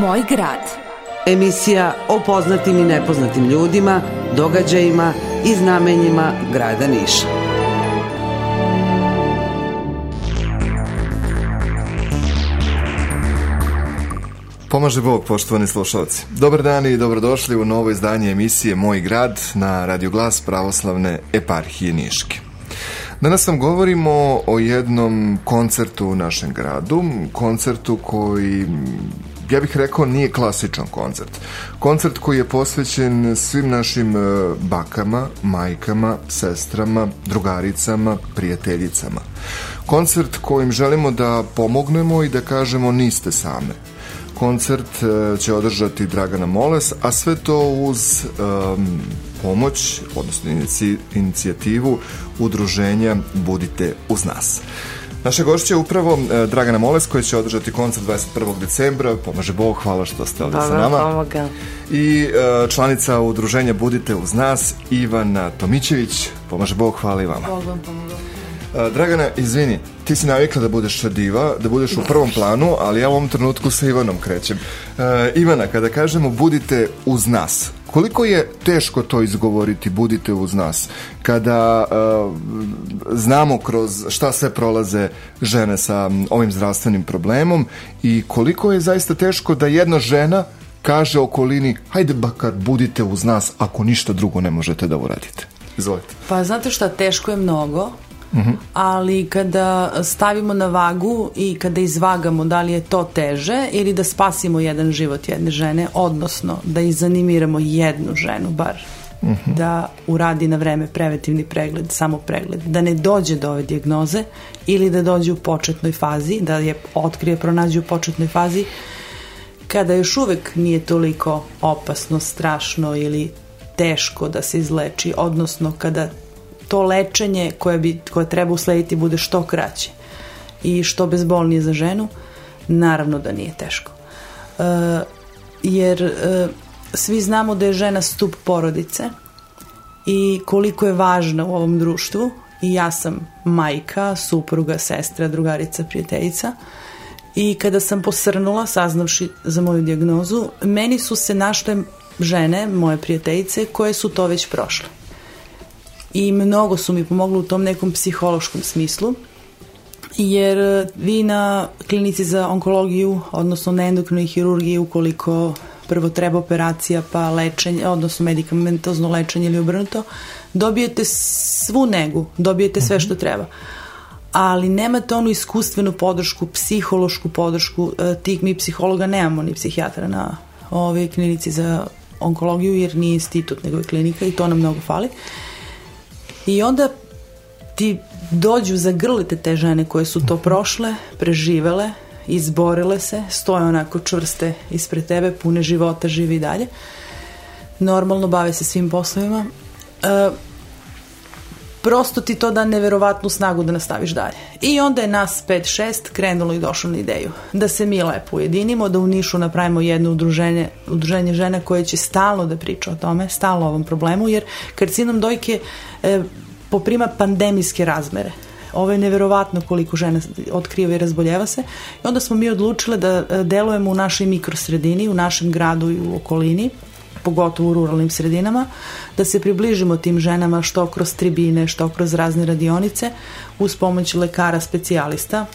Moj grad. Emisija o poznatim i nepoznatim ljudima, događajima i znamenjima grada Niša. Pomaže Bog, poštovani slušalci. Dobar dan i dobrodošli u novo izdanje emisije Moj grad na Radio Glas pravoslavne eparhije Niške. Danas vam govorimo o jednom koncertu u našem gradu, koncertu koji ja bih rekao nije klasičan koncert. Koncert koji je posvećen svim našim e, bakama, majkama, sestrama, drugaricama, prijateljicama. Koncert kojim želimo da pomognemo i da kažemo niste same. Koncert e, će održati Dragana Moles, a sve to uz um, pomoć, odnosno inicijativu udruženja Budite uz nas. Naša gošća je upravo e, Dragana Moles koja će održati koncert 21. decembra. Pomaže Bog, hvala što ste ovdje sa nama. Pomoga. I e, članica udruženja Budite uz nas, Ivana Tomićević. Pomaže Bog, hvala i vama. Bogom pomoga. E, Dragana, izvini, ti si navikla da budeš diva, da budeš u prvom planu, ali ja u ovom trenutku sa Ivanom krećem. Ivana, kada kažemo budite uz nas, koliko je teško to izgovoriti, budite uz nas, kada e, znamo kroz šta sve prolaze žene sa ovim zdravstvenim problemom i koliko je zaista teško da jedna žena kaže okolini, hajde bakar budite uz nas ako ništa drugo ne možete da uradite. Izvolite. Pa znate šta, teško je mnogo, ali kada stavimo na vagu i kada izvagamo da li je to teže ili da spasimo jedan život jedne žene, odnosno da izanimiramo jednu ženu bar da uradi na vreme preventivni pregled, samo pregled, da ne dođe do ove dijagnoze ili da dođe u početnoj fazi, da je otkrije, pronađe u početnoj fazi, kada još uvek nije toliko opasno, strašno ili teško da se izleči, odnosno kada to lečenje koje, bi, koje treba uslediti bude što kraće i što bezbolnije za ženu, naravno da nije teško. E, jer e, svi znamo da je žena stup porodice i koliko je važna u ovom društvu i ja sam majka, supruga, sestra, drugarica, prijateljica i kada sam posrnula saznavši za moju dijagnozu, meni su se našle žene, moje prijateljice, koje su to već prošle i mnogo su mi pomogli u tom nekom psihološkom smislu jer e, vi na klinici za onkologiju, odnosno na endokrinoj hirurgiji ukoliko prvo treba operacija pa lečenje, odnosno medikamentozno lečenje ili obrnuto, dobijete svu negu, dobijete sve što treba. Ali nemate onu iskustvenu podršku, psihološku podršku, e, tih mi psihologa nemamo ni psihijatra na ovoj klinici za onkologiju jer nije institut nego je klinika i to nam mnogo fali. Uh, I onda ti dođu zagrlite te žene koje su to prošle, preživele, izborile se, stoje onako čvrste ispred tebe, pune života, živi i dalje. Normalno bave se svim poslovima. E, prosto ti to da neverovatnu snagu da nastaviš dalje. I onda je nas 5-6 krenulo i došlo na ideju da se mi lepo ujedinimo, da u Nišu napravimo jedno udruženje, udruženje žena koje će stalno da priča o tome, stalno o ovom problemu, jer karcinom dojke e, poprima pandemijske razmere. Ovo je neverovatno koliko žena otkriva i razboljeva se. I onda smo mi odlučile da e, delujemo u našoj mikrosredini, u našem gradu i u okolini, pogotovo u ruralnim sredinama, da se približimo tim ženama što kroz tribine, što kroz razne radionice, uz pomoć lekara specijalista,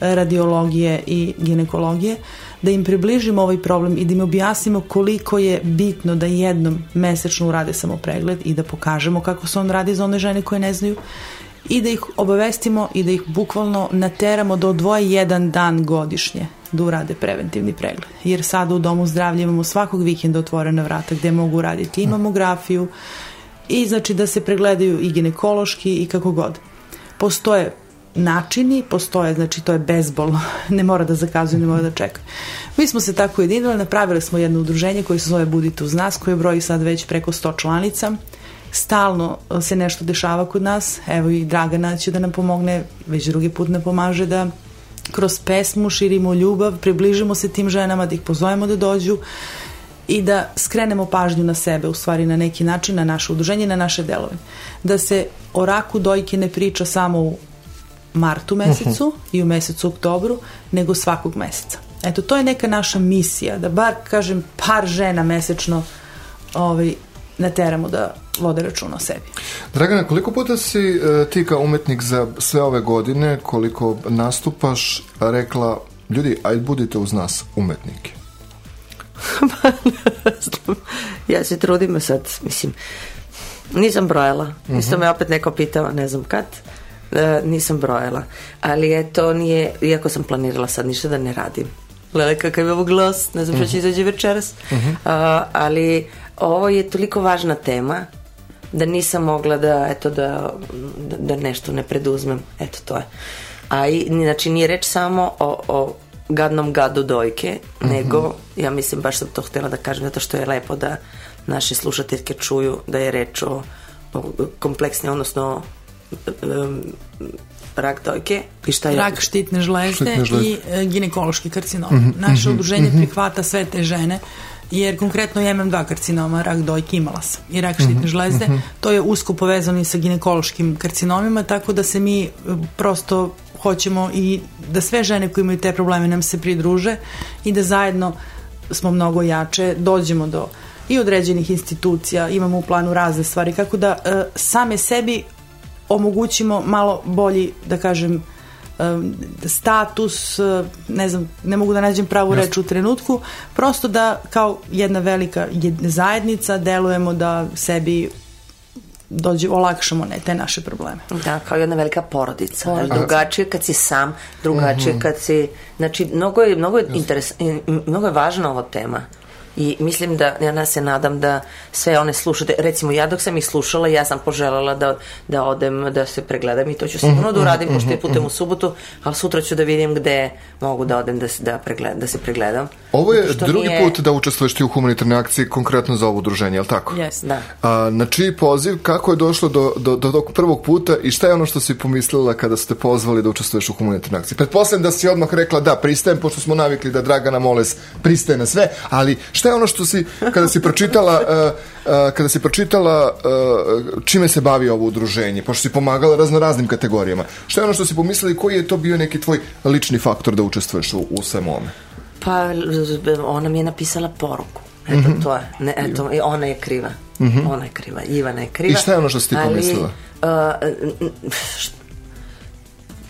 radiologije i ginekologije, da im približimo ovaj problem i da im objasnimo koliko je bitno da jednom mesečno urade samo pregled i da pokažemo kako se on radi za one žene koje ne znaju i da ih obavestimo i da ih bukvalno nateramo da odvoje jedan dan godišnje da urade preventivni pregled. Jer sada u Domu zdravlja imamo svakog vikenda otvorena vrata gde mogu raditi i mamografiju i znači da se pregledaju i ginekološki i kako god. Postoje načini, postoje, znači to je bezbolno, ne mora da zakazuju, ne mora da čeka. Mi smo se tako jedinili, napravili smo jedno udruženje koje se zove Budite uz nas, koje broji sad već preko 100 članica. Stalno se nešto dešava kod nas, evo i Dragana će da nam pomogne, već drugi put ne pomaže da kroz pesmu širimo ljubav, približimo se tim ženama, da ih pozovemo da dođu i da skrenemo pažnju na sebe, u stvari na neki način, na naše udruženje, na naše delove. Da se o raku dojke ne priča samo u martu mesecu uh -huh. i u mesecu oktobru, nego svakog meseca. Eto, to je neka naša misija, da bar, kažem, par žena mesečno ovaj, nateramo da vode računa o sebi. Dragana, koliko puta si e, ti kao umetnik za sve ove godine, koliko nastupaš, rekla, ljudi, ajde budite uz nas umetnike? ja se trudim sad, mislim, nisam brojala. Mm -hmm. Isto me opet neko pitao, ne znam kad, e, nisam brojala. Ali je to nije, iako sam planirala sad ništa da ne radim. Lele kakav je ovo glas, ne znam što će mhm. izađe večeras. Mm -hmm. A, ali ovo je toliko važna tema da nisam mogla da, eto, da, da nešto ne preduzmem. Eto, to je. A i, znači, nije reč samo o, o gadnom gadu dojke, mm -hmm. nego, ja mislim, baš sam to htjela da kažem, zato što je lepo da naše slušateljke čuju da je reč o, o kompleksne, odnosno um, rak dojke i šta je? Rak štitne žlezde, štitne žlezde. i e, ginekološki karcinom. Mm -hmm. Naše mm -hmm. udruženje mm -hmm. prihvata sve te žene jer konkretno ja imam dva karcinoma, rak dojke imala sam i rak štitne mm -hmm. žlezde, mm -hmm. to je usko povezano i sa ginekološkim karcinomima, tako da se mi e, prosto hoćemo i da sve žene koje imaju te probleme nam se pridruže i da zajedno smo mnogo jače, dođemo do i određenih institucija, imamo u planu razne stvari, kako da e, same sebi omogućimo malo bolji, da kažem, status, e, ne znam, ne mogu da nađem pravu reč u trenutku, prosto da kao jedna velika zajednica delujemo da sebi dođe, olakšamo ne, te naše probleme. Da, kao jedna velika porodica. porodica. Drugačije kad si sam, drugačije mm -hmm. kad si... Znači, mnogo je, mnogo je, interes, mnogo je važna ova tema. I mislim da, ja se nadam da sve one slušate, recimo ja dok sam ih slušala, ja sam poželjela da, da odem, da se pregledam i to ću sigurno da uradim, mm -hmm, pošto je putem mm -hmm. u subotu, ali sutra ću da vidim gde mogu da odem da, da, pregled, da se pregledam. Ovo je drugi nije... put da učestvuješ ti u humanitarnoj akciji konkretno za ovo udruženje, je li tako? Yes. Da. A, na čiji poziv, kako je došlo do, do, do tog prvog puta i šta je ono što si pomislila kada ste pozvali da učestvuješ u humanitarnoj akciji? Pretpostavljam da si odmah rekla da, pristajem, pošto smo navikli da Dragana Moles pristaje na sve, ali šta je ono što si, kada si pročitala, uh, uh, kada si pročitala uh, čime se bavi ovo udruženje, pošto si pomagala razno raznim kategorijama, šta je ono što si pomislili, koji je to bio neki tvoj lični faktor da učestvuješ u, u svemu ome? Pa, ona mi je napisala poruku. Eto, mm -hmm. to je. Ne, eto, ona je kriva. Mm -hmm. Ona je kriva. Ivana je kriva. I šta je ono što si ti pomislila? Ali, uh,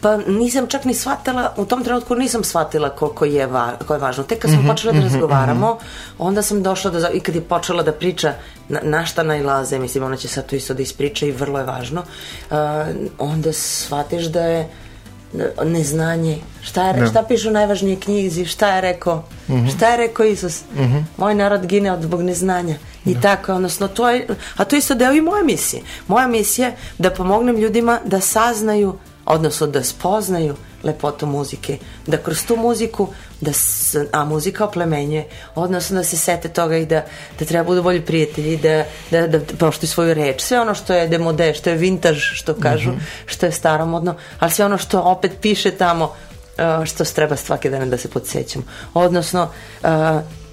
Pa nisam čak ni shvatila, u tom trenutku nisam shvatila koliko je, va, koliko je važno. Tek kad smo mm -hmm, počeli da mhm, razgovaramo, mm -hmm. onda sam došla da, i kad je počela da priča na, na šta najlaze, mislim, ona će sad to isto da ispriča i vrlo je važno, uh, onda shvatiš da je neznanje. Šta, je, da. šta piše u najvažnijoj knjizi? Šta je rekao? Mm -hmm. Šta je rekao Isus? Mm -hmm. Moj narod gine od zbog neznanja. I da. tako, odnosno, to je, a to je isto deo i moje misije. Moja misija je da pomognem ljudima da saznaju odnosno da spoznaju lepotu muzike, da kroz tu muziku, da s, a muzika oplemenjuje, odnosno da se sete toga i da, da treba budu bolji prijatelji, da, da, da poštuju svoju reč, sve ono što je demode, što je vintage, što kažu, mm -hmm. što je staromodno, ali sve ono što opet piše tamo, uh, što treba svake dane da se podsjećamo. Odnosno,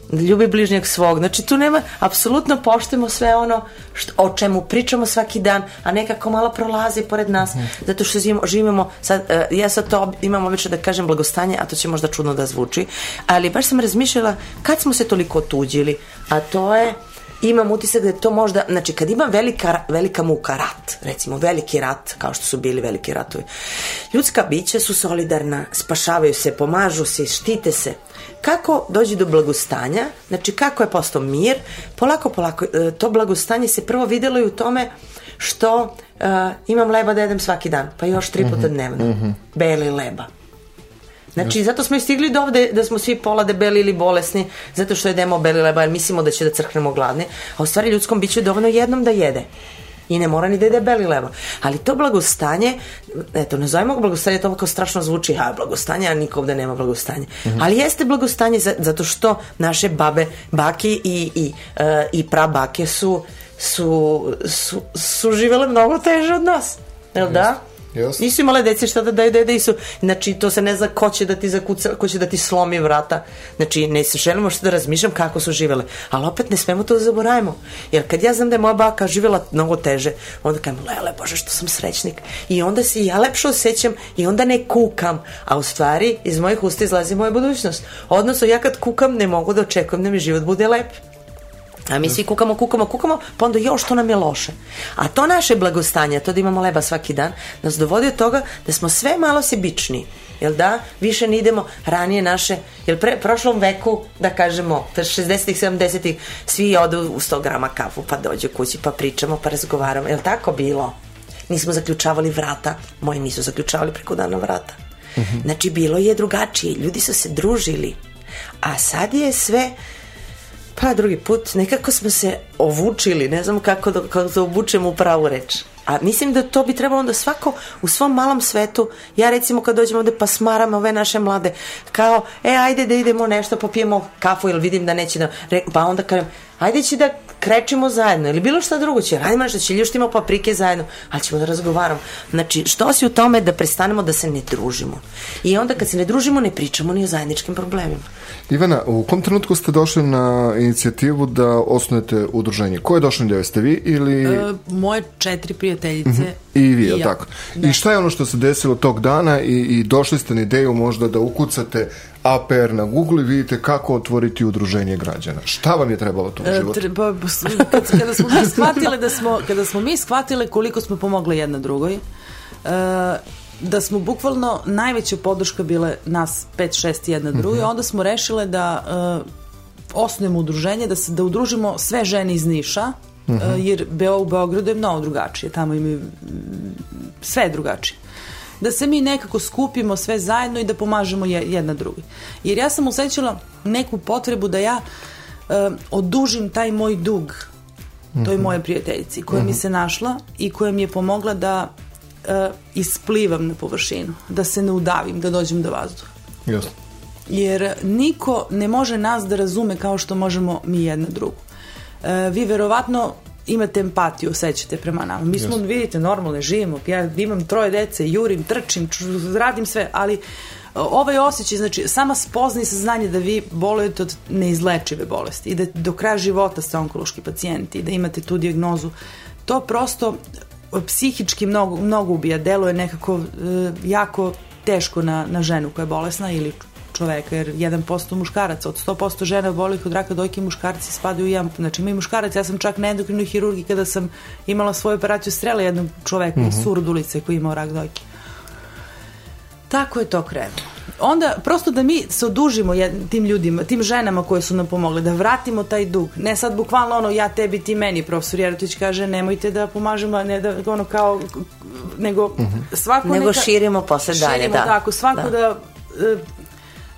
uh, ljubi bližnjeg svog. Znači tu nema, apsolutno poštujemo sve ono što, o čemu pričamo svaki dan, a nekako malo prolazi pored nas, mm. zato što živimo, sad, uh, ja sad to imam obično da kažem blagostanje, a to će možda čudno da zvuči, ali baš sam razmišljala kad smo se toliko otuđili, a to je imam utisak da je to možda, znači kad ima velika, velika muka, rat, recimo veliki rat, kao što su bili veliki ratovi, ljudska bića su solidarna, spašavaju se, pomažu se, štite se, kako dođe do blagostanja, znači kako je postao mir, polako, polako, e, to blagostanje se prvo videlo i u tome što uh, imam leba da jedem svaki dan, pa još tri puta mhm, dnevno. Mm -hmm. Beli leba. Znači, zato smo i stigli do ovde da smo svi pola debeli ili bolesni, zato što jedemo beli leba, jer mislimo da će da crknemo gladni, a u stvari ljudskom biću je dovoljno jednom da jede i ne mora ni da je debeli levo. Ali to blagostanje, eto, nazovimo ga blagostanje, to kao strašno zvuči, ha, blagostanje, a niko ovde nema blagostanje. Mm -hmm. Ali jeste blagostanje zato što naše babe, bake i, i, uh, i prabake su, su, su, su živele mnogo teže od nas. Jel da? Jasno. Nisu imale dece šta da daju dede su, znači to se ne zna ko će da ti zakuca, ko će da ti slomi vrata. Znači ne se želimo što da razmišljam kako su živele. Ali opet ne smemo to da zaboravimo. Jer kad ja znam da je moja baka živjela mnogo teže, onda kajem, lele bože što sam srećnik. I onda se ja lepše osjećam i onda ne kukam. A u stvari iz mojih usta izlazi moja budućnost. Odnosno ja kad kukam ne mogu da očekujem da mi život bude lep. A mi svi kukamo, kukamo, kukamo, pa onda još to nam je loše. A to naše blagostanje, to da imamo leba svaki dan, nas dovodi od toga da smo sve malo sebični. Jel da? Više ne idemo ranije naše, jel pre, prošlom veku, da kažemo, 60-ih, 70-ih, svi odu u 100 grama kafu, pa dođu kući, pa pričamo, pa razgovaramo. Jel tako bilo? Nismo zaključavali vrata, moji nisu zaključavali preko dana vrata. Mm -hmm. Znači, bilo je drugačije, ljudi su se družili. A sad je sve Pa drugi put, nekako smo se ovučili, ne znam kako da, kako da obučemo u pravu reč. A mislim da to bi trebalo da svako u svom malom svetu, ja recimo kad dođemo ovde pa smaram ove naše mlade, kao, e, ajde da idemo nešto, popijemo kafu ili vidim da neće da, pa onda kažem, ajde će da krečimo zajedno ili bilo šta drugo će, radimo nešto, će ljuštimo paprike zajedno, ali ćemo da razgovaramo. Znači, što si u tome da prestanemo da se ne družimo? I onda kad se ne družimo, ne pričamo ni o zajedničkim problemima. Ivana, u kom trenutku ste došli na inicijativu da osnujete udruženje? Ko je došao na ste vi ili... E, moje četiri prijateljice. Uh mhm. -huh. I vi, je tako? Da. I šta je ono što se desilo tog dana i, i došli ste na ideju možda da ukucate APR na Google i vidite kako otvoriti udruženje građana. Šta vam je trebalo tu u e, životu? Treba, kad, kada smo mi shvatile da smo, kada smo mi shvatile koliko smo pomogle jedna drugoj, uh, da smo bukvalno najveća podrška bile nas 5, 6 jedna druga, -huh. onda smo rešile da uh, osnujemo udruženje, da se da udružimo sve žene iz Niša, uh -huh. uh, jer Beo u Beogradu je mnogo drugačije, tamo imaju sve je drugačije da se mi nekako skupimo sve zajedno i da pomažemo jedna drugi. Jer ja sam osjećala neku potrebu da ja uh, odužim taj moj dug toj mhm. -huh. moje prijateljici koja uh -huh. mi mhm. se našla i koja mi je pomogla da uh, isplivam na površinu, da se ne udavim, da dođem do vazduha. Jasno. Jer niko ne može nas da razume kao što možemo mi jedna drugu. Uh, vi verovatno imate empatiju, osjećate prema nama. Mi smo, Jasne. vidite, normalne, živimo. Ja imam troje dece, jurim, trčim, radim sve, ali ovaj osjećaj, znači sama spozna i saznanje da vi bolujete od neizlečive bolesti i da do kraja života ste onkološki pacijenti i da imate tu diagnozu, to prosto psihički mnogo, mnogo ubija, deluje nekako uh, jako teško na, na ženu koja je bolesna ili čoveka, jer 1% muškaraca, od 100% žena bolih od raka dojke muškarci spadaju u jedan, znači ima i muškarac, ja sam čak na endokrinoj hirurgiji kada sam imala svoju operaciju strela jednog čoveka mm -hmm. iz Surdulice koji je imao rak dojke. Tako je to krenulo. Onda, prosto da mi se odužimo tim ljudima, tim ženama koje su nam pomogle, da vratimo taj dug. Ne sad bukvalno ono, ja tebi, ti meni, profesor Jeretić kaže, nemojte da pomažemo, ne da, ono kao, nego -hmm. svako nego neka... širimo posle dalje, širimo, da. tako, svako da, da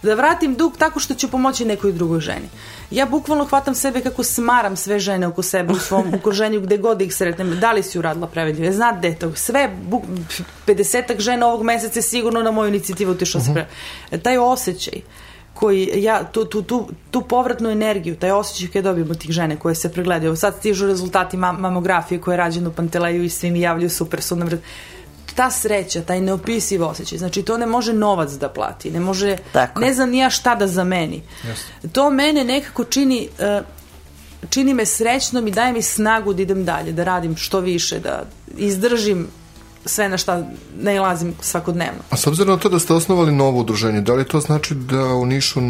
da vratim dug tako što ću pomoći nekoj drugoj ženi. Ja bukvalno hvatam sebe kako smaram sve žene oko sebe u svom okruženju gde god ih sretnem. Da li si uradila prevedljive? Znate gde to? Sve, 50 žena ovog meseca je sigurno na moju inicijativu otišla uh -huh. se. Taj osjećaj koji ja tu, tu, tu, tu povratnu energiju, taj osjećaj koji dobijemo tih žene koje se pregledaju. Sad stižu rezultati mamografije koje je rađeno u Panteleju i svi mi javljaju super su nam ta sreća, taj neopisiv osjećaj, znači to ne može novac da plati, ne može, Tako. ne znam nija šta da zameni. Jasne. To mene nekako čini, uh, čini me srećnom i daje mi snagu da idem dalje, da radim što više, da izdržim sve na šta najlazim svakodnevno. A s obzirom na to da ste osnovali novo udruženje, da li to znači da u Nišu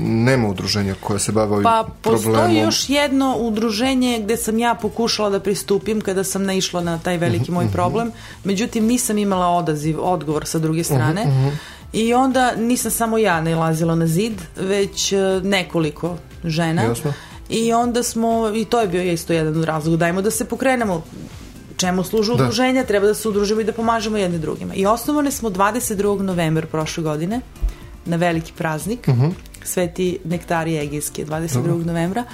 nema udruženja koje se bave ovim pa, problemom? Pa postoji još jedno udruženje gde sam ja pokušala da pristupim kada sam naišla na taj veliki moj mhm, mhm. problem. Međutim, nisam imala odaziv, odgovor sa druge strane. Uh -huh, uh -huh. I onda nisam samo ja nailazila na zid, već e, nekoliko žena. Jasno. I onda smo, i to je bio isto jedan od razloga, dajmo da se pokrenemo čemu služu da. udruženja, treba da se udružimo i da pomažemo jedne drugima. I osnovane smo 22. novembra prošle godine na veliki praznik, uh mhm. -huh. Sveti Nektarije Egijske, 22. Uh -huh. novembra.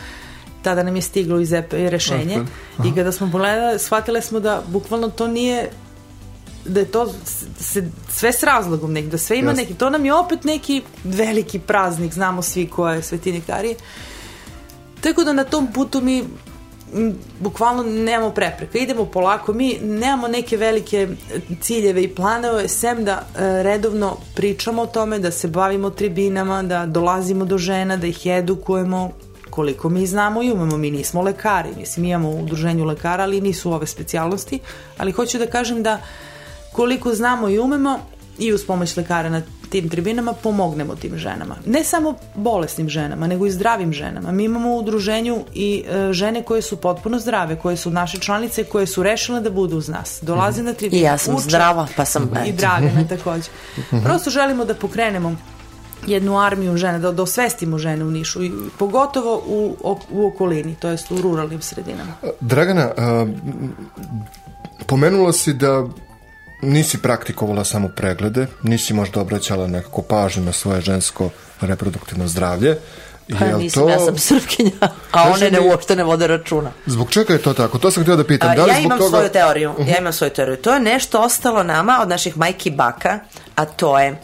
Tada nam je stiglo iz EP rešenje uh -huh. i kada smo pogledali, shvatile smo da bukvalno to nije da je to se, sve s razlogom nek, da sve ima yes. neki, to nam je opet neki veliki praznik, znamo svi ko je Sveti Nektarije. Tako da na tom putu mi bukvalno nemamo prepreka. Idemo polako, mi nemamo neke velike ciljeve i planove, sem da e, redovno pričamo o tome, da se bavimo tribinama, da dolazimo do žena, da ih edukujemo, koliko mi znamo i umemo, mi nismo lekari, mislim imamo u udruženju lekara, ali nisu ove specijalnosti, ali hoću da kažem da koliko znamo i umemo i uz pomoć lekara na tim tribinama pomognemo tim ženama. Ne samo bolesnim ženama, nego i zdravim ženama. Mi imamo u udruženju i e, žene koje su potpuno zdrave, koje su naše članice, koje su rešile da budu uz nas. Dolaze na tribine. I ja sam uče, zdrava, pa sam... I. Dragana takođe. Prosto želimo da pokrenemo jednu armiju žena, da, da osvestimo žene u Nišu, i pogotovo u, u okolini, to jest u ruralnim sredinama. Dragana, a, pomenula si da nisi praktikovala samo preglede, nisi možda obraćala nekako pažnju na svoje žensko reproduktivno zdravlje. Pa Jel nisam, ja sam srpkinja, a one ne uopšte ne vode računa. Zbog čega je to tako? To sam htio da pitam. A, da li ja zbog imam toga... svoju teoriju. Ja imam svoju teoriju. To je nešto ostalo nama od naših majki i baka, a to je uh,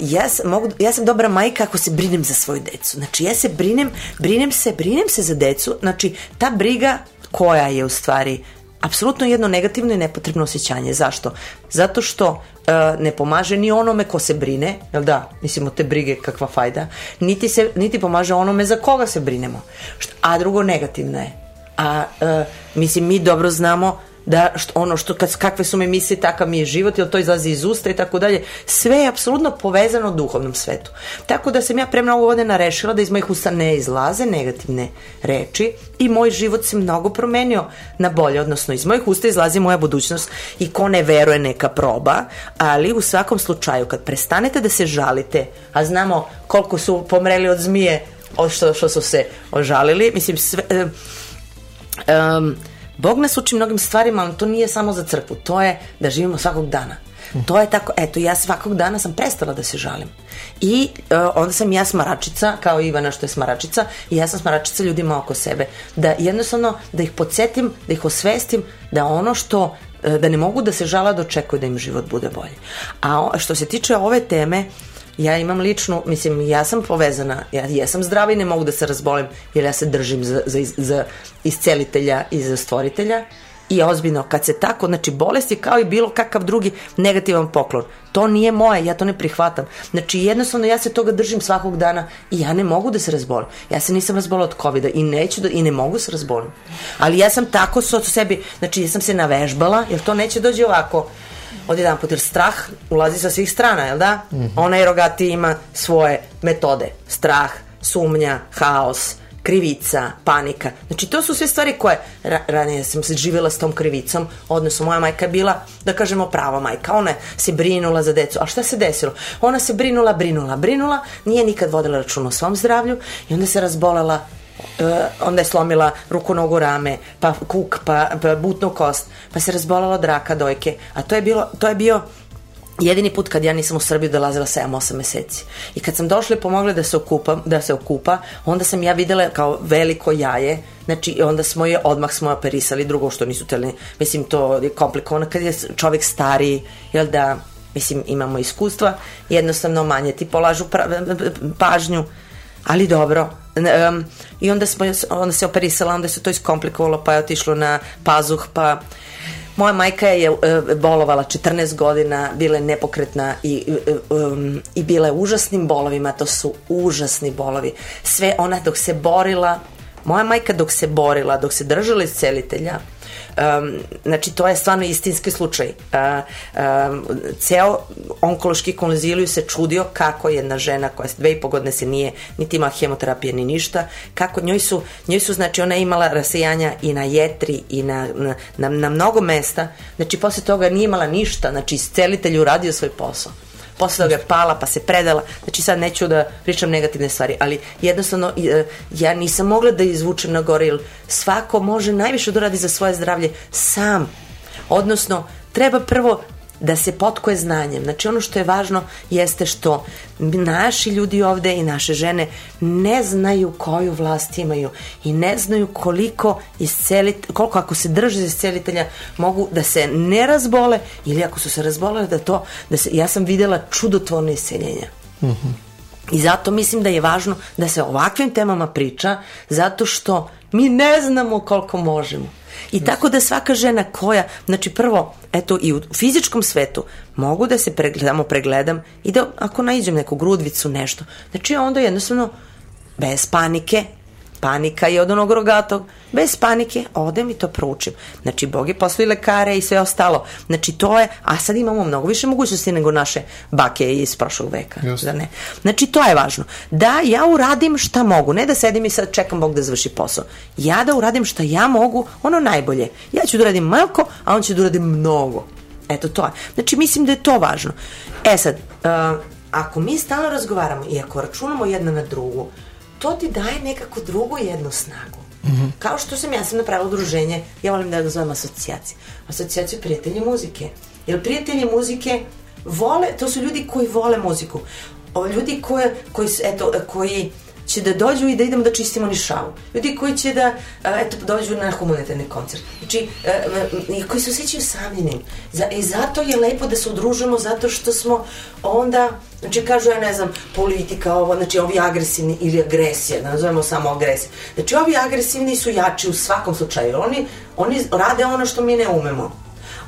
ja, sam, mogu, ja sam dobra majka ako se brinem za svoju decu. Znači ja se brinem, brinem se, brinem se za decu. Znači ta briga koja je u stvari apsolutno jedno negativno i nepotrebno osjećanje. Zašto? Zato što uh, ne pomaže ni onome ko se brine, jel da, mislim od te brige kakva fajda, niti, se, niti pomaže onome za koga se brinemo. A drugo negativno je. A e, mislim mi dobro znamo da što, ono što kad, kakve su mi misli takav mi je život jer to izlazi iz usta i tako dalje. Sve je apsolutno povezano duhovnom svetu. Tako da sam ja pre mnogo godina rešila da iz mojih usta ne izlaze negativne reči i moj život se mnogo promenio na bolje odnosno iz mojih usta izlazi moja budućnost i ko ne veruje neka proba ali u svakom slučaju kad prestanete da se žalite a znamo koliko su pomreli od zmije od što, što su se ožalili mislim sve, um, Bog nas uči mnogim stvarima, ali to nije samo za crkvu, to je da živimo svakog dana. To je tako, eto, ja svakog dana sam prestala da se žalim. I uh, onda sam ja smaračica, kao Ivana što je smaračica, i ja sam smaračica ljudima oko sebe. Da jednostavno, da ih podsjetim, da ih osvestim, da ono što e, da ne mogu da se žala da očekuju da im život bude bolji. A što se tiče ove teme, ja imam ličnu, mislim, ja sam povezana, ja jesam zdrava i ne mogu da se razbolim, jer ja se držim za, za, za iscelitelja i za stvoritelja. I ozbiljno, kad se tako, znači bolest je kao i bilo kakav drugi negativan poklon. To nije moje, ja to ne prihvatam. Znači jednostavno ja se toga držim svakog dana i ja ne mogu da se razbolim. Ja se nisam razbolila od covida i neću da, i ne mogu se razbolim. Ali ja sam tako sa sebi, znači ja sam se navežbala, jer to neće dođe ovako od jedan put, jer strah ulazi sa svih strana, jel da? Mm -hmm. Onaj rogati ima svoje metode. Strah, sumnja, haos, krivica, panika. Znači, to su sve stvari koje, ra ranije sam se živjela s tom krivicom, odnosno moja majka je bila, da kažemo, prava majka. Ona se brinula za decu. A šta se desilo? Ona se brinula, brinula, brinula, nije nikad vodila računa o svom zdravlju i onda se razbolela onda je slomila ruku, nogu, rame, pa kuk, pa, pa butnu kost, pa se razbolala od raka dojke. A to je, bilo, to je bio jedini put kad ja nisam u Srbiju dolazila 7-8 meseci. I kad sam došla i pomogla da se okupa, da se okupa, onda sam ja videla kao veliko jaje, znači onda smo je, odmah smo operisali, drugo što nisu teli, mislim to je komplikovano kad je čovjek stariji, jel da, mislim imamo iskustva, jednostavno manje ti polažu pra, pažnju, ali dobro. Um, I onda, smo, onda se operisala, onda se to iskomplikovalo, pa je otišlo na pazuh, pa moja majka je uh, bolovala 14 godina, bila je nepokretna i, um, i bila je užasnim bolovima, to su užasni bolovi. Sve ona dok se borila, moja majka dok se borila, dok se držala iz celitelja, um, znači to je stvarno istinski slučaj. Uh, um, ceo onkološki konziliju se čudio kako jedna žena koja dve i po godine se nije niti imala hemoterapije ni ništa, kako njoj su, njoj su znači ona imala rasejanja i na jetri i na, na, na, na mnogo mesta, znači posle toga nije imala ništa, znači iscelitelj uradio svoj posao posle toga je pala pa se predala. Znači sad neću da pričam negativne stvari ali jednostavno ja nisam mogla da izvučem na gore jer svako može najviše da za svoje zdravlje sam. Odnosno treba prvo da se potkoje znanjem. Znači ono što je važno jeste što naši ljudi ovde i naše žene ne znaju koju vlast imaju i ne znaju koliko iscelit, koliko ako se drže iscelitelja mogu da se ne razbole ili ako su se razbolele da to, da se, ja sam videla čudotvorne isceljenja. Mm -hmm. I zato mislim da je važno da se o ovakvim temama priča, zato što Mi ne znamo koliko možemo. I tako da svaka žena koja, znači prvo, eto i u fizičkom svetu mogu da se pregledamo, pregledam i da ako naiđem neku grudvicu, nešto, znači onda jednostavno bez panike panika je od onog rogatog. Bez panike, odem i to proučim. Znači, Bog je poslao lekare i sve ostalo. Znači, to je, a sad imamo mnogo više mogućnosti nego naše bake iz prošlog veka. Da ne? Znači, to je važno. Da ja uradim šta mogu, ne da sedim i sad čekam Bog da završi posao. Ja da uradim šta ja mogu, ono najbolje. Ja ću da uradim malko, a on će da uradim mnogo. Eto, to je. Znači, mislim da je to važno. E sad, uh, ako mi stalno razgovaramo i ako računamo jedna na drugu, to ti daje nekako drugu jednu snagu. Mm -hmm. Kao što sam, ja sam napravila udruženje, ja volim da ga zovem asocijacija. Asocijaciju prijatelji muzike. Jer prijatelji muzike vole, to su ljudi koji vole muziku. Ljudi koje, koji, eto, koji će da dođu i da idemo da čistimo nišavu. Ljudi koji će da, eto, dođu na humanitarni koncert. Znači, i koji se osjećaju samljenim. I zato je lepo da se udružimo, zato što smo onda, znači, kažu, ja ne znam, politika, ovo, znači, ovi agresivni ili agresija, da nazovemo samo agresija. Znači, ovi agresivni su jači u svakom slučaju. Oni, oni rade ono što mi ne umemo.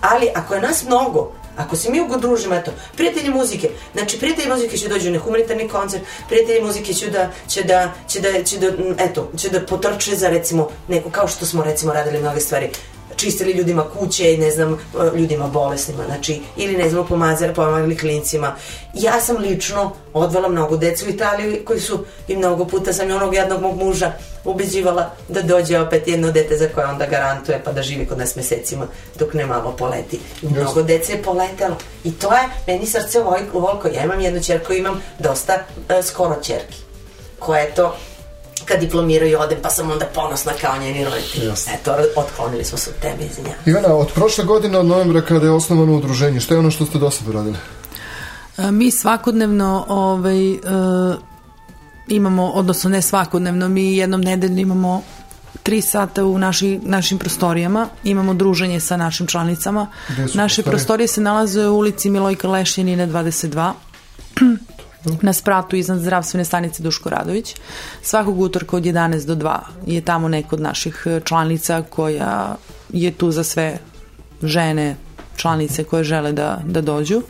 Ali, ako je nas mnogo, Ako se mi udružimo, eto, prijatelji muzike, znači prijatelji muzike će dođu na humanitarni koncert, prijatelji muzike će da, će da, će da, će da, eto, će da potrče za recimo neko, kao što smo recimo radili mnoge stvari, čistili ljudima kuće i ne znam, ljudima bolesnima, znači, ili ne znam, pomazali, pomagali klincima. Ja sam lično odvela mnogo deca u Italiju koji su i mnogo puta sam i onog jednog mog muža ubeđivala da dođe opet jedno dete za koje onda garantuje pa da živi kod nas mesecima dok ne malo poleti. Mnogo dece je poletelo. I to je meni srce volko. Ja imam jednu čerku, imam dosta uh, skoro čerki koje to kad diplomiraju odem, pa sam onda ponosna kao njeni roditelji. Yes. Eto, otklonili smo se od tebe, izvinjam. Ivana, od prošle godine, od novembra, kada je osnovano udruženje, što je ono što ste do sada radili? Mi svakodnevno ovaj, uh, imamo, odnosno ne svakodnevno, mi jednom nedeljno imamo tri sata u naši, našim prostorijama, imamo druženje sa našim članicama. Naše prostorije se nalaze u ulici Milojka Lešćanine 22 na spratu iznad zdravstvene stanice Duško Radović. Svakog utorka od 11 do 2 je tamo neko od naših e, članica koja je tu za sve žene članice koje žele da, da dođu.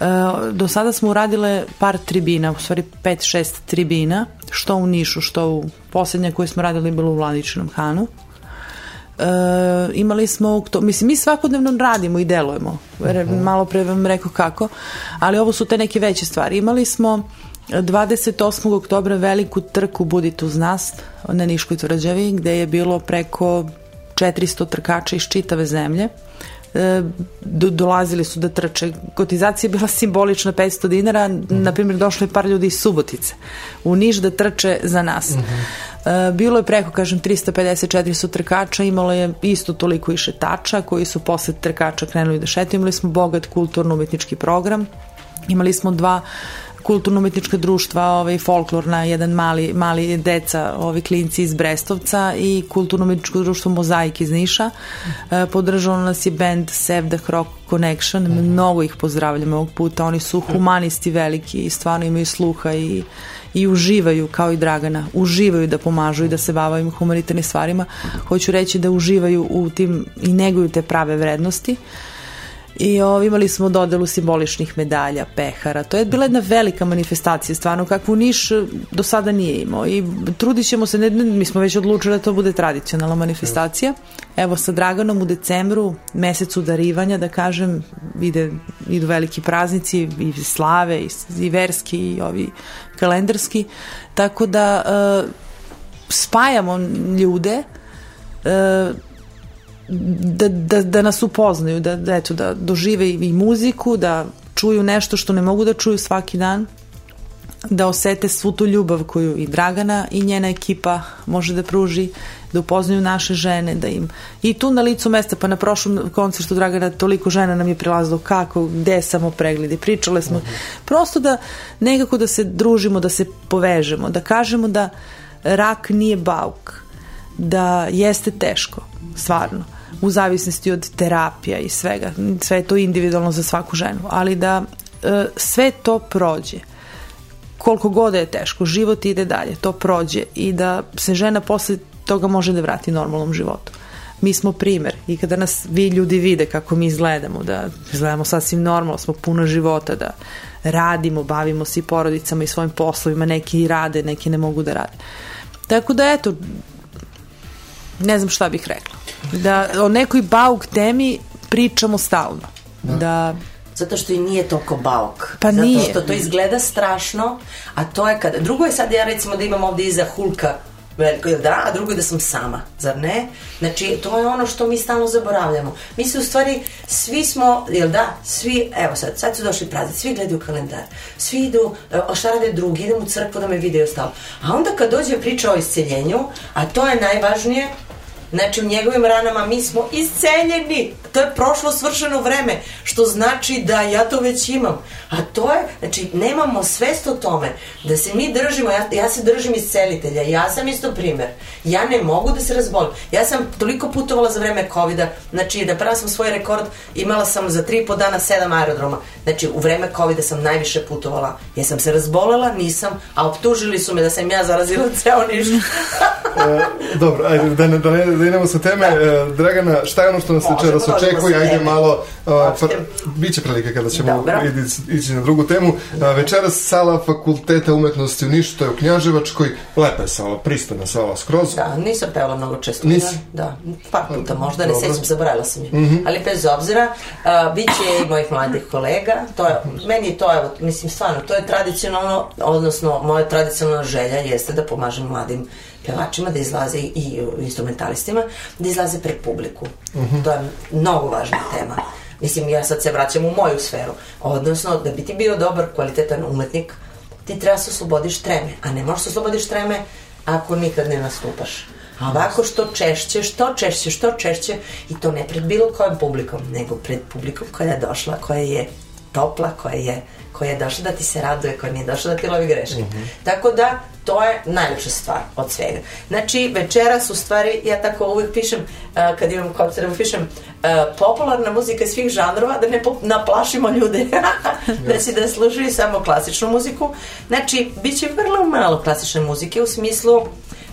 E, do sada smo uradile par tribina, u stvari 5-6 tribina, što u Nišu, što u poslednje koje smo radili bilo u Vladičinom Hanu. E, imali smo, to, mislim, mi svakodnevno radimo i delujemo. Malo pre vam rekao kako, ali ovo su te neke veće stvari. Imali smo 28. oktobra veliku trku Budit uz nas na Niškoj tvrđavi, gde je bilo preko 400 trkača iz čitave zemlje. Do, dolazili su da trče. Kotizacija je bila simbolična 500 dinara, mm -hmm. na primjer došlo je par ljudi iz Subotice u Niš da trče za nas. Mm -hmm. bilo je preko, kažem, 354 trkača, imalo je isto toliko i šetača koji su posle trkača krenuli da šetaju, imali smo bogat kulturno-umetnički program, imali smo dva kulturno-umetnička društva, ovaj, folklorna, jedan mali, mali deca, ovi klinci iz Brestovca i kulturno-umetničko društvo Mozaik iz Niša. E, podržalo nas je band Save the Rock Connection, mnogo ih pozdravljamo ovog puta, oni su humanisti veliki i stvarno imaju sluha i i uživaju kao i Dragana, uživaju da pomažu i da se bavaju humanitarnim stvarima. Hoću reći da uživaju u tim i neguju te prave vrednosti. Uh, i o, imali smo dodelu simboličnih medalja, pehara. To je bila jedna velika manifestacija, stvarno kakvu Niš do sada nije imao i trudit ćemo se, ne, ne, mi smo već odlučili da to bude tradicionalna manifestacija. Evo sa Draganom u decembru, mesecu darivanja, da kažem, ide, idu veliki praznici i slave i, i verski i ovi kalendarski, tako da uh, spajamo ljude uh, da, da, da nas upoznaju, da, da, eto, da dožive i muziku, da čuju nešto što ne mogu da čuju svaki dan, da osete svu tu ljubav koju i Dragana i njena ekipa može da pruži, da upoznaju naše žene, da im i tu na licu mesta, pa na prošlom koncertu Dragana toliko žena nam je prilazilo kako, gde samo pregledi, pričale smo, uh prosto da nekako da se družimo, da se povežemo, da kažemo da rak nije bauk, da jeste teško, stvarno u zavisnosti od terapija i svega. Sve je to individualno za svaku ženu, ali da e, sve to prođe koliko god je teško, život ide dalje, to prođe i da se žena posle toga može da vrati normalnom životu. Mi smo primer i kada nas vi ljudi vide kako mi izgledamo, da izgledamo sasvim normalno, smo puno života, da radimo, bavimo se i porodicama i svojim poslovima, neki rade, neki ne mogu da rade. Tako da eto, ne znam šta bih rekla. Da o nekoj bauk temi pričamo stalno. Da, da Zato što i nije toliko bauk. Pa Zato nije. što to izgleda strašno, a to je kada... Drugo je sad ja recimo da imam ovde iza Hulka veliko, jel da, a drugo je da sam sama, zar ne? Znači, to je ono što mi stalno zaboravljamo. Mi se u stvari, svi smo, jel da, svi, evo sad, sad su došli praznici, svi gledaju kalendar, svi idu, a šta rade drugi, idem u crkvu da me vide i ostalo. A onda kad dođe priča o isceljenju, a to je najvažnije, Znači, u njegovim ranama mi smo isceljeni. To je prošlo svršeno vreme, što znači da ja to već imam. A to je, znači, nemamo svest o tome da se mi držimo, ja, ja se držim iscelitelja, ja sam isto primer. Ja ne mogu da se razbolim. Ja sam toliko putovala za vreme COVID-a, znači, da prava sam svoj rekord, imala sam za tri i po dana sedam aerodroma. Znači, u vreme COVID-a sam najviše putovala. Ja sam se razbolela, nisam, a optužili su me da sam ja zarazila ceo niš. E, dobro, ajde, da ne, da ne, da idemo sa teme. E, Dragana, šta je ono što nas večeras očekuje? Ajde teme. malo, a, Hoćete? pr, biće prilike kada ćemo ići, ići na drugu temu. A, večeras sala fakulteta umetnosti u Nišu, to je u Knjaževačkoj. Lepa je sala, pristana sala skroz. Da, nisam pevala mnogo često. Nisi? Da, da, par puta možda, ne sećam, zaboravila sam je. Ali bez obzira, uh, bit će i mojih mladih kolega, to je, meni to, evo, mislim, stvarno, to je tradicionalno, odnosno, moja tradicionalna želja jeste da pomažem mladim pevačima da izlaze i, instrumentalistima, da izlaze pred publiku. To je mnogo važna tema. Mislim, ja sad se vraćam u moju sferu. Odnosno, da bi ti bio dobar, kvalitetan umetnik, ti treba se oslobodiš treme, a ne možeš se oslobodiš treme ako nikad ne nastupaš. A ovako što češće, što češće, što češće i to ne pred bilo kojom publikom, nego pred publikom koja je došla, koja je topla, koja je, koja je došla da ti se raduje, koja nije došla da ti lovi greške. Tako da, to je najlepša stvar od svega. Znači, večeras u stvari, ja tako uvijek pišem, a, kad imam koncert, pišem a, popularna muzika svih žanrova, da ne naplašimo ljude, da si da slušaju samo klasičnu muziku. Znači, bit će vrlo malo klasične muzike u smislu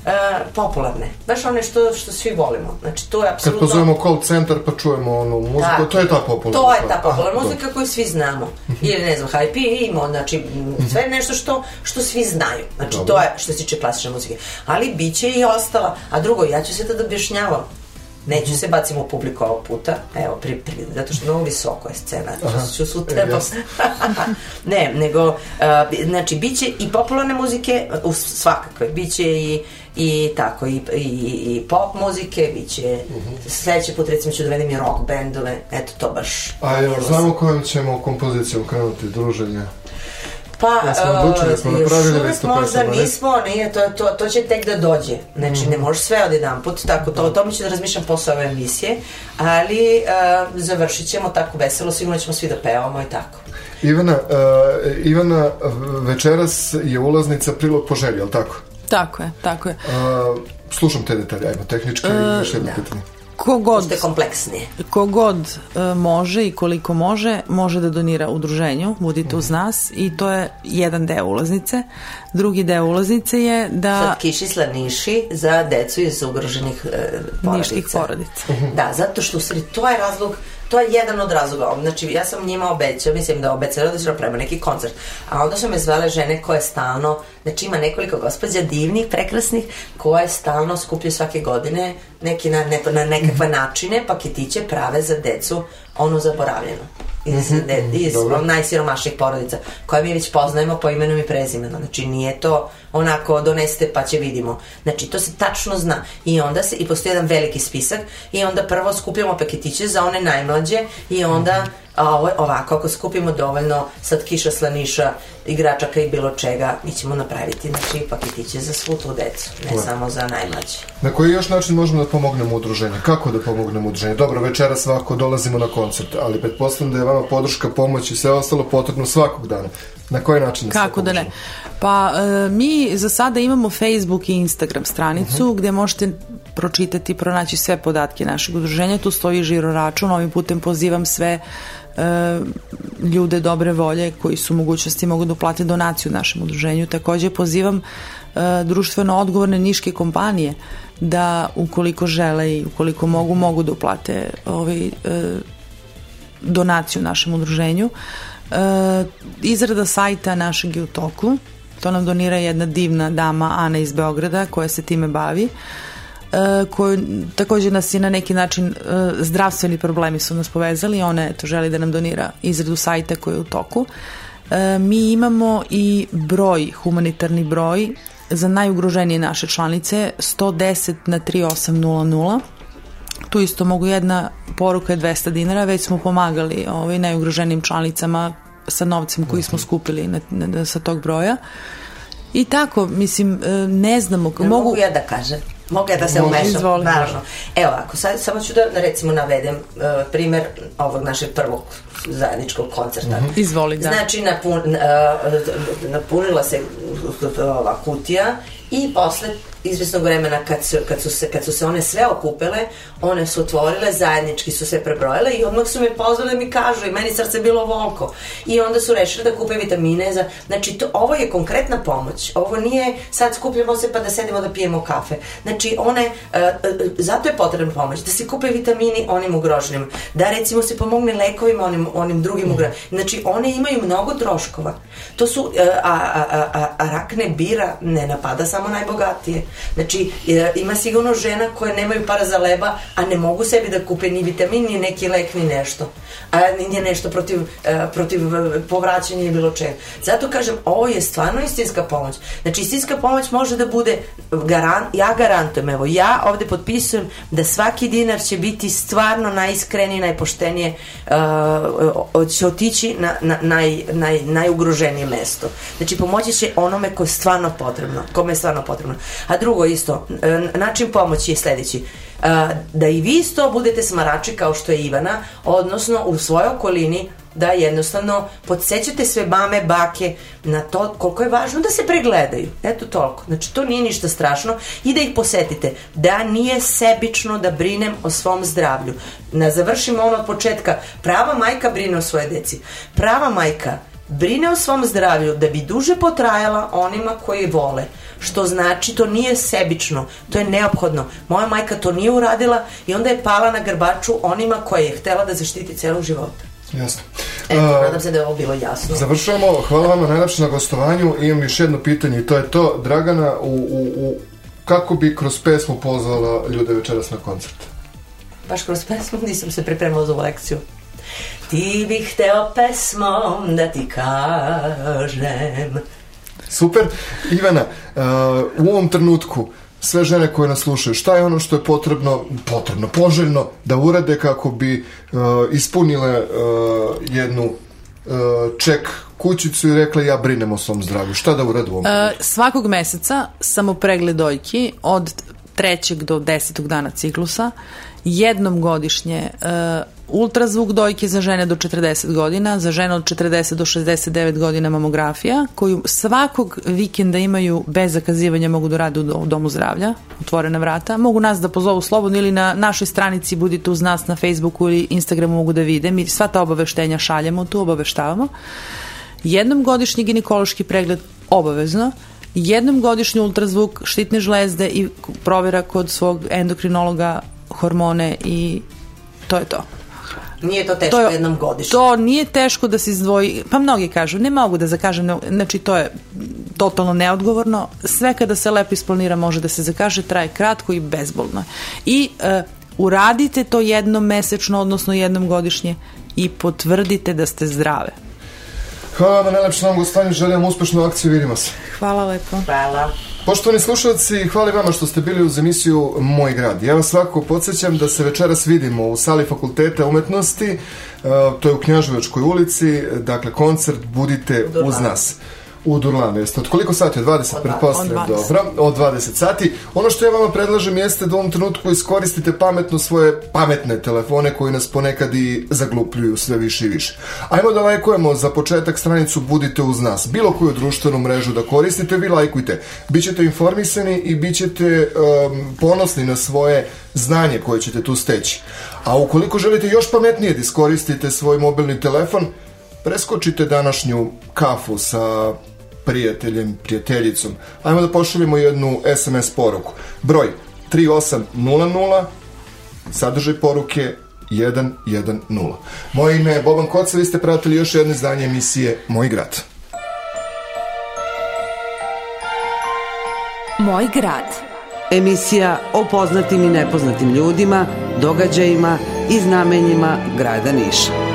e, popularne. Baš one što, što svi volimo. Znači, to je Kad apsolutno... pozovemo call center pa čujemo onu muziku, Da. to je ta popularna. To je ta popularna Aha, muzika koju svi znamo. Ili ne znam, Hype ima, znači m, sve nešto što, što svi znaju. Znači Dobro. to je što se tiče klasične muzike. Ali bit će i ostala. A drugo, ja ću se tad objašnjavam. Neću se bacim u publiku ovog puta, evo, pri, pri, zato što mnogo visoko je scena, Aha. ću, sutra... Jasno. ne, nego, uh, znači, bit će i popularne muzike, u svakakve, bit će i, i tako, i, i, i pop muzike, bit će, sledeći put recimo ću da vedim i rock bendove, eto to baš... A jel znamo kojom ćemo kompozicijom krenuti druženje? Pa, Ja smo e, odlučili, smo napravili listu možda pesama, nismo, nije, to, to, to će tek da dođe. Znači, ne možeš sve od jedan put, tako, to, o tome ću da razmišljam posle ove emisije, ali uh, završit ćemo tako veselo, sigurno ćemo svi da pevamo i tako. Ivana, uh, Ivana, večeras je ulaznica prilog po želji, jel tako? Tako je, tako je. Uh, slušam te detalje, ajmo, tehnički i još jedno da. pitanje. Kogod, kompleksnije. kogod e, može i koliko može, može da donira udruženju, budite uz nas i to je jedan deo ulaznice. Drugi deo ulaznice je da Sad kiši slaniši za decu iz ugroženih e, porodica. niških porodica. Da, zato što u stvari to je razlog to je jedan od razloga. Znači, ja sam njima obećao, mislim da obećala da ću napravimo neki koncert. A onda su me zvale žene koje stalno, znači ima nekoliko gospođa divnih, prekrasnih, koje stalno skupljaju svake godine neki na, ne, na nekakve načine, paketiće prave za decu, ono zaboravljeno. Iz, de, iz dobro. najsiromašnijih porodica, koje mi već poznajemo po imenu i prezimenu. Znači, nije to onako donesete pa će vidimo. Znači, to se tačno zna. I onda se, i postoji jedan veliki spisak, i onda prvo skupljamo paketiće za one najmlađe, i onda a ovo, ovako, ako skupimo dovoljno sad kiša, slaniša, igračaka i bilo čega, mi ćemo napraviti znači, paketiće za svu tu decu, ne Lepo. samo za najmlađe. Na koji još način možemo da pomognemo udruženju? Kako da pomognemo udruženju? Dobro, večera svako dolazimo na koncert, ali pretpostavljam da je vama podrška, pomoć i sve ostalo potrebno svakog dana. Na koji način da se Kako da ne? Pa e, mi za sada imamo Facebook i Instagram stranicu Mhm. gde možete pročitati pronaći sve podatke našeg udruženja. Tu stoji žiro račun. Ovim putem pozivam sve ljude dobre volje koji su mogućnosti mogu da uplate donaciju našem udruženju. Takođe pozivam e, društveno odgovorne niške kompanije da ukoliko žele i ukoliko mogu, mogu da uplate ovaj, e, donaciju našem udruženju. E, izrada sajta našeg je u toku. To nam donira jedna divna dama Ana iz Beograda koja se time bavi. Uh, E, koju takođe nas je na neki način e, zdravstveni problemi su nas povezali, ona eto želi da nam donira izradu sajta koji je u toku. E, mi imamo i broj, humanitarni broj za najugroženije naše članice 110 na 3800 tu isto mogu jedna poruka je 200 dinara, već smo pomagali ovaj, najugroženijim članicama sa novcem koji smo skupili na, na, sa tog broja. I tako, mislim, ne znamo. Ne mogu, mogu ja da kažem. Mogu ja da se umešam? Naravno. Evo, ako sad, samo ću da, recimo navedem uh, primer ovog našeg prvog zajedničkog koncerta. Mm -hmm. Izvoli, da. Znači, napun, uh, napunila se ova kutija i posle izvesnog vremena kad su, kad, su se, kad su se one sve okupele, one su otvorile, zajednički su se prebrojile i odmah su me pozvale mi kažu i meni srce bilo volko. I onda su rešili da kupe vitamine za... Znači, to, ovo je konkretna pomoć. Ovo nije sad skupljamo se pa da sedimo da pijemo kafe. Znači, one, uh, uh, zato je potrebna pomoć. Da se kupe vitamini onim ugroženim. Da, recimo, se pomogne lekovima onim, onim drugim ugroženim. Znači, one imaju mnogo troškova. To su, uh, a, a, a, a rak ne bira, ne napada samo najbogatije. Znači, e, ima sigurno žena koje nemaju para za leba, a ne mogu sebi da kupe ni vitamin, ni neki lek, ni nešto. A nije nešto protiv, e, protiv e, povraćanja i bilo čega. Zato kažem, ovo je stvarno istinska pomoć. Znači, istinska pomoć može da bude, garan, ja garantujem, evo, ja ovde potpisujem da svaki dinar će biti stvarno najiskrenije, najpoštenije, uh, će otići na, na naj, naj, najugroženije mesto. Znači, pomoći će onome ko je stvarno potrebno, kome je stvarno potrebno. A drugo isto, e, način pomoći je sledeći e, da i vi isto budete smarači kao što je Ivana, odnosno u svojoj okolini da jednostavno podsjećate sve mame, bake na to koliko je važno da se pregledaju. Eto toliko. Znači to nije ništa strašno i da ih posetite. Da nije sebično da brinem o svom zdravlju. Na završimo ono od početka. Prava majka brine o svoje deci. Prava majka brine o svom zdravlju da bi duže potrajala onima koji vole što znači to nije sebično, to je neophodno. Moja majka to nije uradila i onda je pala na grbaču onima koje je htela da zaštiti celog života. Jasno. Eto, uh, nadam se da je ovo bilo jasno. Završavamo, hvala vam najlepše na gostovanju. Imam još jedno pitanje i to je to, Dragana, u, u, u, kako bi kroz pesmu pozvala ljude večeras na koncert? Baš kroz pesmu nisam se pripremala za ovu lekciju. Ti bih hteo pesmom da ti kažem Super. Ivana, uh, u ovom trenutku sve žene koje nas slušaju, šta je ono što je potrebno, potrebno, poželjno da urade kako bi uh, ispunile uh, jednu uh, ček kućicu i rekla ja brinem o svom zdravlju. Šta da urade u ovom uh, Svakog meseca samo pregled dojki od trećeg do desetog dana ciklusa jednom godišnje uh, ultrazvuk dojke za žene do 40 godina, za žene od 40 do 69 godina mamografija, koju svakog vikenda imaju bez zakazivanja, mogu da rade u domu zdravlja, otvorena vrata. Mogu nas da pozovu slobodno ili na našoj stranici budite uz nas na Facebooku ili Instagramu mogu da vide. Mi sva ta obaveštenja šaljemo, tu obaveštavamo. Jednom godišnji ginekološki pregled obavezno, jednom godišnji ultrazvuk štitne žlezde i provera kod svog endokrinologa hormone i to je to. Nije to teško to je, jednom godišnje. To nije teško da se izdvoji, pa mnogi kažu, ne mogu da zakažem, znači to je totalno neodgovorno. Sve kada se lepo isplanira može da se zakaže, traje kratko i bezbolno. I uh, uradite to jednom mesečno, odnosno jednom godišnje i potvrdite da ste zdrave. Hvala vam na gostovanju, želim uspešnu akciju, vidimo se. Hvala lepo. Hvala. Poštovani slušalci, hvala vama što ste bili uz emisiju Moj grad. Ja vas svako podsjećam da se večeras vidimo u sali Fakulteta umetnosti, e, to je u Knjaževačkoj ulici, dakle koncert Budite uz nas u Durlanu. Jeste od koliko sati? Od 20, pretpostavljam. Dobro, od 20 sati. Ono što ja vama predlažem jeste da u ovom trenutku iskoristite pametno svoje pametne telefone koji nas ponekad i zaglupljuju sve više i više. Ajmo da lajkujemo za početak stranicu Budite uz nas. Bilo koju društvenu mrežu da koristite, vi lajkujte. Bićete informisani i bit ćete um, ponosni na svoje znanje koje ćete tu steći. A ukoliko želite još pametnije da iskoristite svoj mobilni telefon, preskočite današnju kafu sa prijateljem, prijateljicom. Ajmo da pošaljemo jednu SMS poruku. Broj 3800 sadržaj poruke 110. Moje ime je Boban Koca, vi ste pratili još jedno izdanje emisije Moj grad. Moj grad. Emisija o poznatim i nepoznatim ljudima, događajima i znamenjima grada Niša.